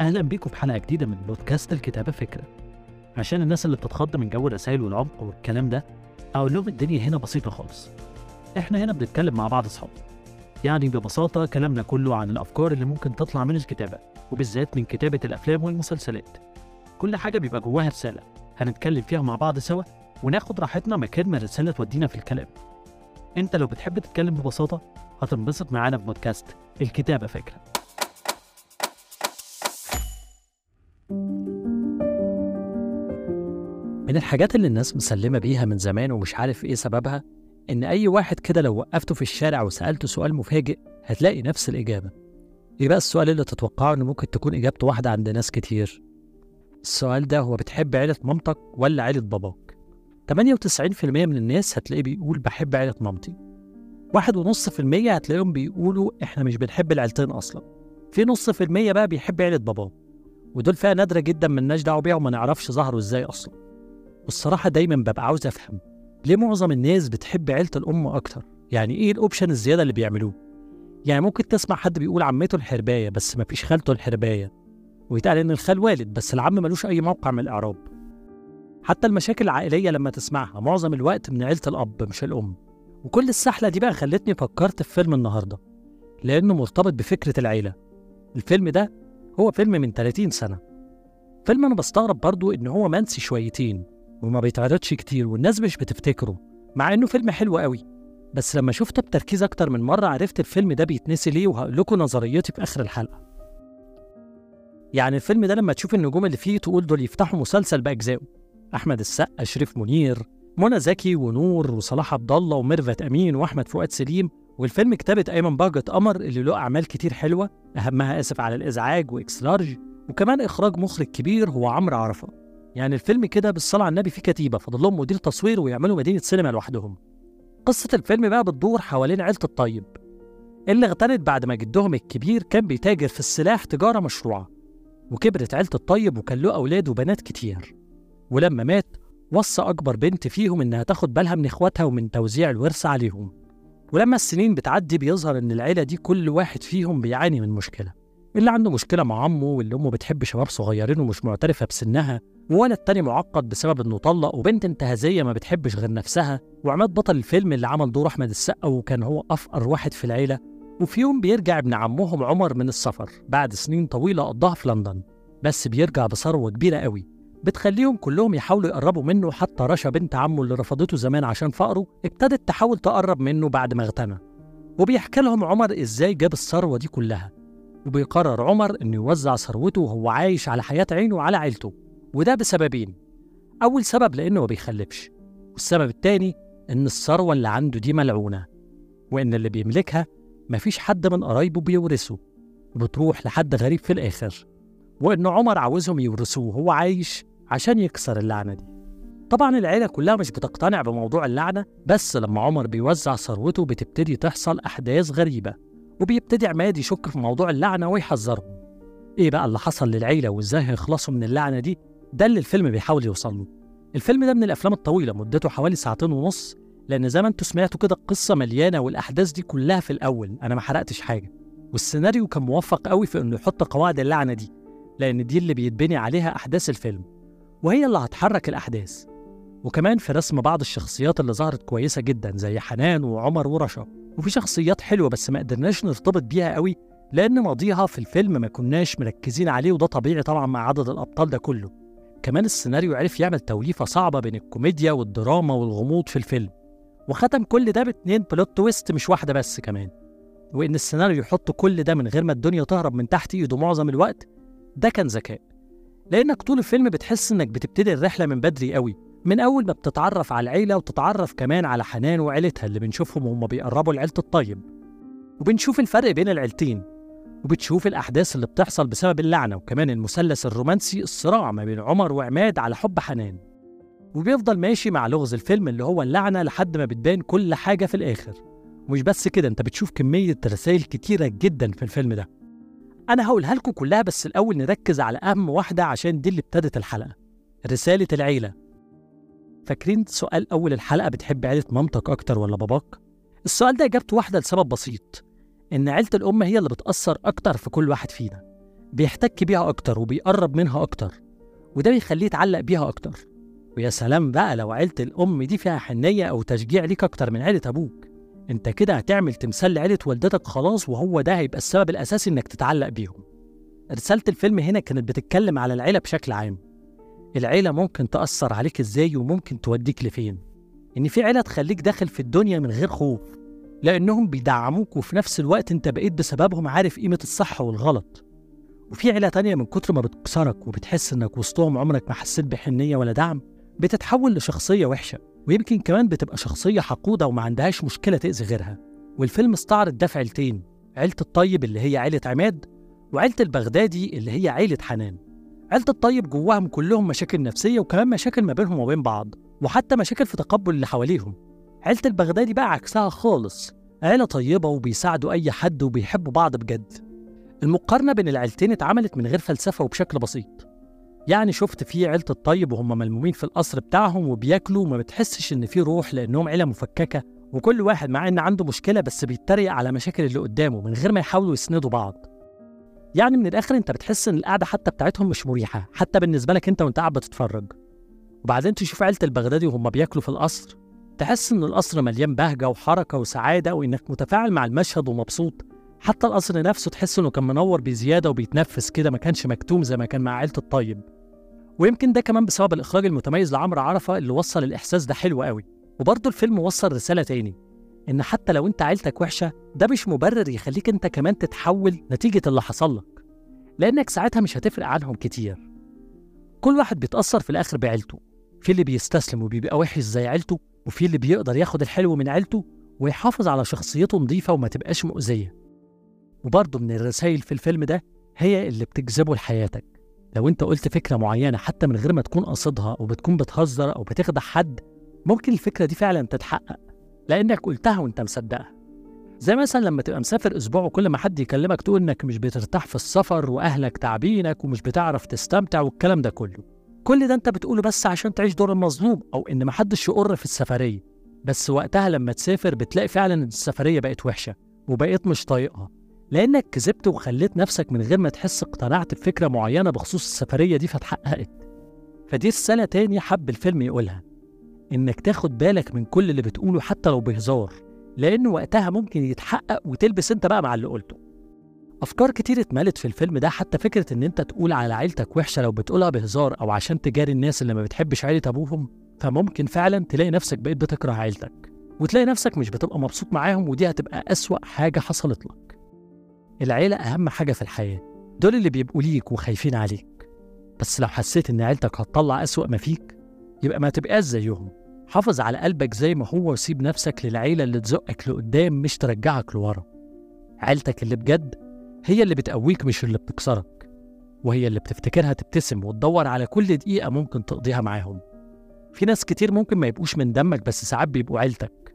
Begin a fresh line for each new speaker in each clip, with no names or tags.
أهلا بيكم في حلقة جديدة من بودكاست الكتابة فكرة. عشان الناس اللي بتتخض من جو الرسائل والعمق والكلام ده أقول لهم الدنيا هنا بسيطة خالص. إحنا هنا بنتكلم مع بعض أصحاب. يعني ببساطة كلامنا كله عن الأفكار اللي ممكن تطلع من الكتابة وبالذات من كتابة الأفلام والمسلسلات. كل حاجة بيبقى جواها رسالة. هنتكلم فيها مع بعض سوا وناخد راحتنا مكان ما الرسالة تودينا في الكلام. أنت لو بتحب تتكلم ببساطة هتنبسط معانا في بودكاست الكتابة فكرة.
من الحاجات اللي الناس مسلمة بيها من زمان ومش عارف إيه سببها إن أي واحد كده لو وقفته في الشارع وسألته سؤال مفاجئ هتلاقي نفس الإجابة. إيه بقى السؤال اللي تتوقعه إن ممكن تكون إجابته واحدة عند ناس كتير؟ السؤال ده هو بتحب عيلة مامتك ولا عيلة باباك؟ 98% من الناس هتلاقيه بيقول بحب عيلة مامتي. واحد ونص في المية هتلاقيهم بيقولوا إحنا مش بنحب العيلتين أصلا. في نص في المية بقى بيحب عيلة باباه ودول فئة نادرة جدا ملناش دعوة بيها وما نعرفش ظهروا إزاي أصلا. والصراحة دايما ببقى عاوز أفهم ليه معظم الناس بتحب عيلة الأم أكتر؟ يعني إيه الأوبشن الزيادة اللي بيعملوه؟ يعني ممكن تسمع حد بيقول عمته الحرباية بس مفيش خالته الحرباية ويتقال إن الخال والد بس العم ملوش أي موقع من الإعراب. حتى المشاكل العائلية لما تسمعها معظم الوقت من عيلة الأب مش الأم. وكل السحلة دي بقى خلتني فكرت في فيلم النهاردة لأنه مرتبط بفكرة العيلة. الفيلم ده هو فيلم من 30 سنة. فيلم أنا بستغرب برضو إن هو منسي شويتين. وما بيتعرضش كتير والناس مش بتفتكره مع إنه فيلم حلو قوي. بس لما شفته بتركيز أكتر من مرة عرفت الفيلم ده بيتنسي ليه وهقول لكم نظريتي في آخر الحلقة. يعني الفيلم ده لما تشوف النجوم اللي فيه تقول دول يفتحوا مسلسل بأجزائه. أحمد السقا شريف منير منى زكي ونور وصلاح عبد الله وميرفت أمين وأحمد فؤاد سليم. والفيلم كتابة أيمن بهجت قمر اللي له أعمال كتير حلوة أهمها آسف على الإزعاج و X-Large. وكمان إخراج مخرج كبير هو عمرو عرفة. يعني الفيلم كده بالصلاة على النبي فيه كتيبة فاضل لهم مدير تصوير ويعملوا مدينة سينما لوحدهم. قصة الفيلم بقى بتدور حوالين عيلة الطيب. اللي اغتنت بعد ما جدهم الكبير كان بيتاجر في السلاح تجارة مشروعة وكبرت عيلة الطيب وكان له أولاد وبنات كتير. ولما مات وصى أكبر بنت فيهم إنها تاخد بالها من إخواتها ومن توزيع الورث عليهم. ولما السنين بتعدي بيظهر إن العيلة دي كل واحد فيهم بيعاني من مشكلة. اللي عنده مشكلة مع عمه واللي أمه بتحب شباب صغيرين ومش معترفة بسنها وولد تاني معقد بسبب إنه طلق وبنت انتهازية ما بتحبش غير نفسها وعماد بطل الفيلم اللي عمل دور أحمد السقا وكان هو أفقر واحد في العيلة. وفي يوم بيرجع ابن عمهم عمر من السفر بعد سنين طويلة قضاها في لندن. بس بيرجع بثروة كبيرة قوي. بتخليهم كلهم يحاولوا يقربوا منه حتى رشا بنت عمه اللي رفضته زمان عشان فقره ابتدت تحاول تقرب منه بعد ما اغتنى. وبيحكي لهم عمر إزاي جاب الثروة دي كلها. وبيقرر عمر إنه يوزع ثروته وهو عايش على حياة عينه وعلى عيلته. وده بسببين. أول سبب لأنه ما بيخلفش. والسبب التاني إن الثروة اللي عنده دي ملعونة. وإن اللي بيملكها مفيش حد من قرايبه بيورثه. وبتروح لحد غريب في الآخر. وإن عمر عاوزهم يورثوه وهو عايش عشان يكسر اللعنة دي. طبعا العيلة كلها مش بتقتنع بموضوع اللعنة بس لما عمر بيوزع ثروته بتبتدي تحصل أحداث غريبة. وبيبتدي عماد يشك في موضوع اللعنة ويحذرهم إيه بقى اللي حصل للعيلة وإزاي هيخلصوا من اللعنة دي؟ ده اللي الفيلم بيحاول يوصل له. الفيلم ده من الأفلام الطويلة مدته حوالي ساعتين ونص لأن زي ما أنتوا سمعتوا كده القصة مليانة والأحداث دي كلها في الأول. أنا ما حرقتش حاجة. والسيناريو كان موفق قوي في إنه يحط قواعد اللعنة دي لأن دي اللي بيتبني عليها أحداث الفيلم. وهي اللي هتحرك الأحداث. وكمان في رسم بعض الشخصيات اللي ظهرت كويسة جدا زي حنان وعمر ورشا. وفي شخصيات حلوة بس ما قدرناش نرتبط بيها قوي لأن ماضيها في الفيلم ما كناش مركزين عليه وده طبيعي طبعا مع عدد الأبطال ده كله. كمان السيناريو عرف يعمل توليفة صعبة بين الكوميديا والدراما والغموض في الفيلم. وختم كل ده باتنين بلوت تويست مش واحدة بس كمان. وإن السيناريو يحط كل ده من غير ما الدنيا تهرب من تحت إيده معظم الوقت ده كان ذكاء. لأنك طول الفيلم بتحس إنك بتبتدي الرحلة من بدري قوي من أول ما بتتعرف على العيلة وتتعرف كمان على حنان وعيلتها اللي بنشوفهم وهم بيقربوا لعيلة الطيب. وبنشوف الفرق بين العيلتين وبتشوف الأحداث اللي بتحصل بسبب اللعنة وكمان المثلث الرومانسي الصراع ما بين عمر وعماد على حب حنان. وبيفضل ماشي مع لغز الفيلم اللي هو اللعنة لحد ما بتبان كل حاجة في الآخر. ومش بس كده أنت بتشوف كمية رسائل كتيرة جدا في الفيلم ده. أنا هقولها لكم كلها بس الأول نركز على أهم واحدة عشان دي اللي ابتدت الحلقة رسالة العيلة. فاكرين سؤال أول الحلقة بتحب عيلة مامتك أكتر ولا باباك؟ السؤال ده إجابته واحدة لسبب بسيط إن عيلة الأم هي اللي بتأثر أكتر في كل واحد فينا بيحتك بيها أكتر وبيقرب منها أكتر وده بيخليه يتعلق بيها أكتر. ويا سلام بقى لو عيلة الأم دي فيها حنية أو تشجيع ليك أكتر من عيلة أبوك. أنت كده هتعمل تمثال لعيلة والدتك خلاص وهو ده هيبقى السبب الأساسي إنك تتعلق بيهم. رسالة الفيلم هنا كانت بتتكلم على العيلة بشكل عام. العيلة ممكن تأثر عليك إزاي وممكن توديك لفين؟ إن في عيلة تخليك داخل في الدنيا من غير خوف لأنهم بيدعموك وفي نفس الوقت أنت بقيت بسببهم عارف قيمة الصح والغلط. وفي عيلة تانية من كتر ما بتكسرك وبتحس إنك وسطهم عمرك ما حسيت بحنية ولا دعم بتتحول لشخصية وحشة. ويمكن كمان بتبقى شخصية حقودة وما عندهاش مشكلة تأذي غيرها. والفيلم استعرض ده في عيلتين عيلة الطيب اللي هي عيلة عماد وعيلة البغدادي اللي هي عيلة حنان. عيلة الطيب جواهم كلهم مشاكل نفسية وكمان مشاكل ما بينهم وبين بعض وحتى مشاكل في تقبل اللي حواليهم. عيلة البغدادي بقى عكسها خالص عيلة طيبة وبيساعدوا أي حد وبيحبوا بعض بجد. المقارنة بين العيلتين اتعملت من غير فلسفة وبشكل بسيط. يعني شفت في عيلة الطيب وهم ملمومين في القصر بتاعهم وبياكلوا وما بتحسش إن في روح لأنهم عيلة مفككة. وكل واحد مع إن عنده مشكلة بس بيتريق على مشاكل اللي قدامه من غير ما يحاولوا يسندوا بعض. يعني من الآخر أنت بتحس إن القعدة حتى بتاعتهم مش مريحة حتى بالنسبة لك أنت وأنت قاعد بتتفرج. وبعدين تشوف عيلة البغدادي وهم بياكلوا في القصر تحس إن القصر مليان بهجة وحركة وسعادة وإنك متفاعل مع المشهد ومبسوط. حتى القصر نفسه تحس إنه كان منور بزيادة وبيتنفس كده ما كانش مكتوم زي ما كان مع عيلة الطيب. ويمكن ده كمان بسبب الإخراج المتميز لعمرو عرفة اللي وصل الإحساس ده حلو قوي. وبرضه الفيلم وصل رسالة تاني إن حتى لو أنت عيلتك وحشة ده مش مبرر يخليك أنت كمان تتحول نتيجة اللي حصل لك لأنك ساعتها مش هتفرق عنهم كتير. كل واحد بيتأثر في الآخر بعيلته في اللي بيستسلم وبيبقى وحش زي عيلته وفي اللي بيقدر ياخد الحلو من عيلته ويحافظ على شخصيته نظيفة وما تبقاش مؤذية. وبرضه من الرسائل في الفيلم ده هي اللي بتجذبه لحياتك. لو انت قلت فكرة معينة حتى من غير ما تكون قاصدها أو بتكون بتهزر أو بتخدع حد ممكن الفكرة دي فعلا تتحقق لأنك قلتها وأنت مصدقها. زي مثلا لما تبقى مسافر أسبوع وكل ما حد يكلمك تقول إنك مش بترتاح في السفر وأهلك تعبينك ومش بتعرف تستمتع والكلام ده كله. كل ده أنت بتقوله بس عشان تعيش دور المظلوم أو إن محدش يقر في السفرية. بس وقتها لما تسافر بتلاقي فعلا إن السفرية بقت وحشة وبقيت مش طايقها. لأنك كذبت وخليت نفسك من غير ما تحس اقتنعت بفكرة معينة بخصوص السفرية دي فاتحققت. فدي رسالة تاني حب الفيلم يقولها. إنك تاخد بالك من كل اللي بتقوله حتى لو بهزار لأن وقتها ممكن يتحقق وتلبس أنت بقى مع اللي قلته. أفكار كتير اتملت في الفيلم ده حتى فكرة إن أنت تقول على عيلتك وحشة لو بتقولها بهزار أو عشان تجاري الناس اللي ما بتحبش عيلة أبوهم فممكن فعلا تلاقي نفسك بقيت بتكره عيلتك. وتلاقي نفسك مش بتبقى مبسوط معاهم ودي هتبقى أسوأ حاجة حصلت لك. العيلة أهم حاجة في الحياة. دول اللي بيبقوا ليك وخايفين عليك. بس لو حسيت إن عيلتك هتطلع أسوأ ما فيك يبقى ما تبقاش زيهم. حافظ على قلبك زي ما هو وسيب نفسك للعيلة اللي تزقك لقدام مش ترجعك لورا. عيلتك اللي بجد هي اللي بتقويك مش اللي بتكسرك. وهي اللي بتفتكرها تبتسم وتدور على كل دقيقة ممكن تقضيها معاهم. في ناس كتير ممكن ما يبقوش من دمك بس ساعات بيبقوا عيلتك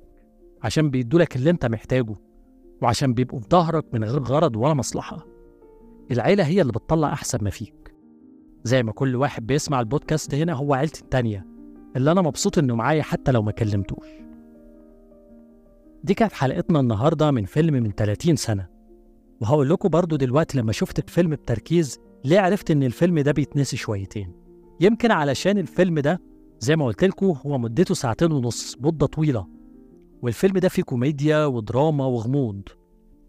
عشان بيدولك اللي انت محتاجه. وعشان بيبقوا في ظهرك من غير غرض ولا مصلحة. العيلة هي اللي بتطلع أحسن ما فيك. زي ما كل واحد بيسمع البودكاست هنا هو عيلتي التانية اللي أنا مبسوط إنه معايا حتى لو ما كلمتوش. دي كانت حلقتنا النهاردة من فيلم من 30 سنة. وهقول لكم برضو دلوقتي لما شفت الفيلم بتركيز ليه عرفت إن الفيلم ده بيتنسي شويتين؟ يمكن علشان الفيلم ده زي ما قلت لكم هو مدته ساعتين ونص مدة طويلة. والفيلم ده فيه كوميديا ودراما وغموض.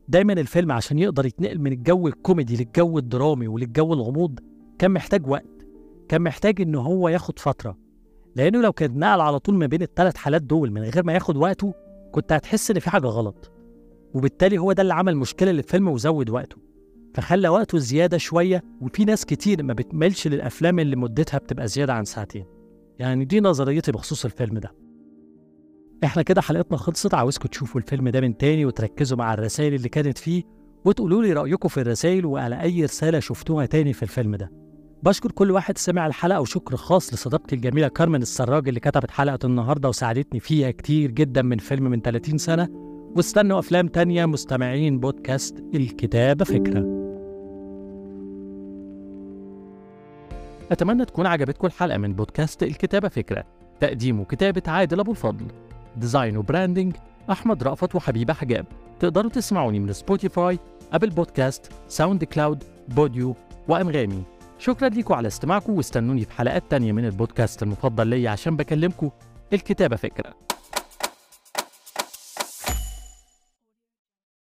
دايما الفيلم عشان يقدر يتنقل من الجو الكوميدي للجو الدرامي وللجو الغموض كان محتاج وقت كان محتاج إن هو ياخد فترة. لأنه لو كان نقل على طول ما بين الثلاث حالات دول من غير ما ياخد وقته كنت هتحس إن في حاجة غلط. وبالتالي هو ده اللي عمل مشكلة للفيلم وزود وقته. فخلى وقته زيادة شوية وفي ناس كتير ما بتملش للأفلام اللي مدتها بتبقى زيادة عن ساعتين. يعني دي نظريتي بخصوص الفيلم ده. إحنا كده حلقتنا خلصت. عاوزكم تشوفوا الفيلم ده من تاني وتركزوا مع الرسائل اللي كانت فيه وتقولوا لي رأيكم في الرسائل وعلى أي رسالة شفتوها تاني في الفيلم ده. بشكر كل واحد سمع الحلقة وشكر خاص لصديقتي الجميلة كارمن السراج اللي كتبت حلقة النهاردة وساعدتني فيها كتير جدا من فيلم من 30 سنة. واستنوا أفلام تانية مستمعين بودكاست الكتابة فكرة. أتمنى تكون عجبتكم الحلقة من بودكاست الكتابة فكرة. تقديم وكتابة عادل أبو الفضل. Design و branding أحمد رأفت وحبيبة حجاب. تقدروا تسمعوني من سبوتيفاي Apple Podcasts SoundCloud Podeo
وأنغامي شكرا ليكم على استماعكم واستنوني في حلقات تانية من البودكاست المفضل ليا عشان بكلمكم. الكتابة فكرة.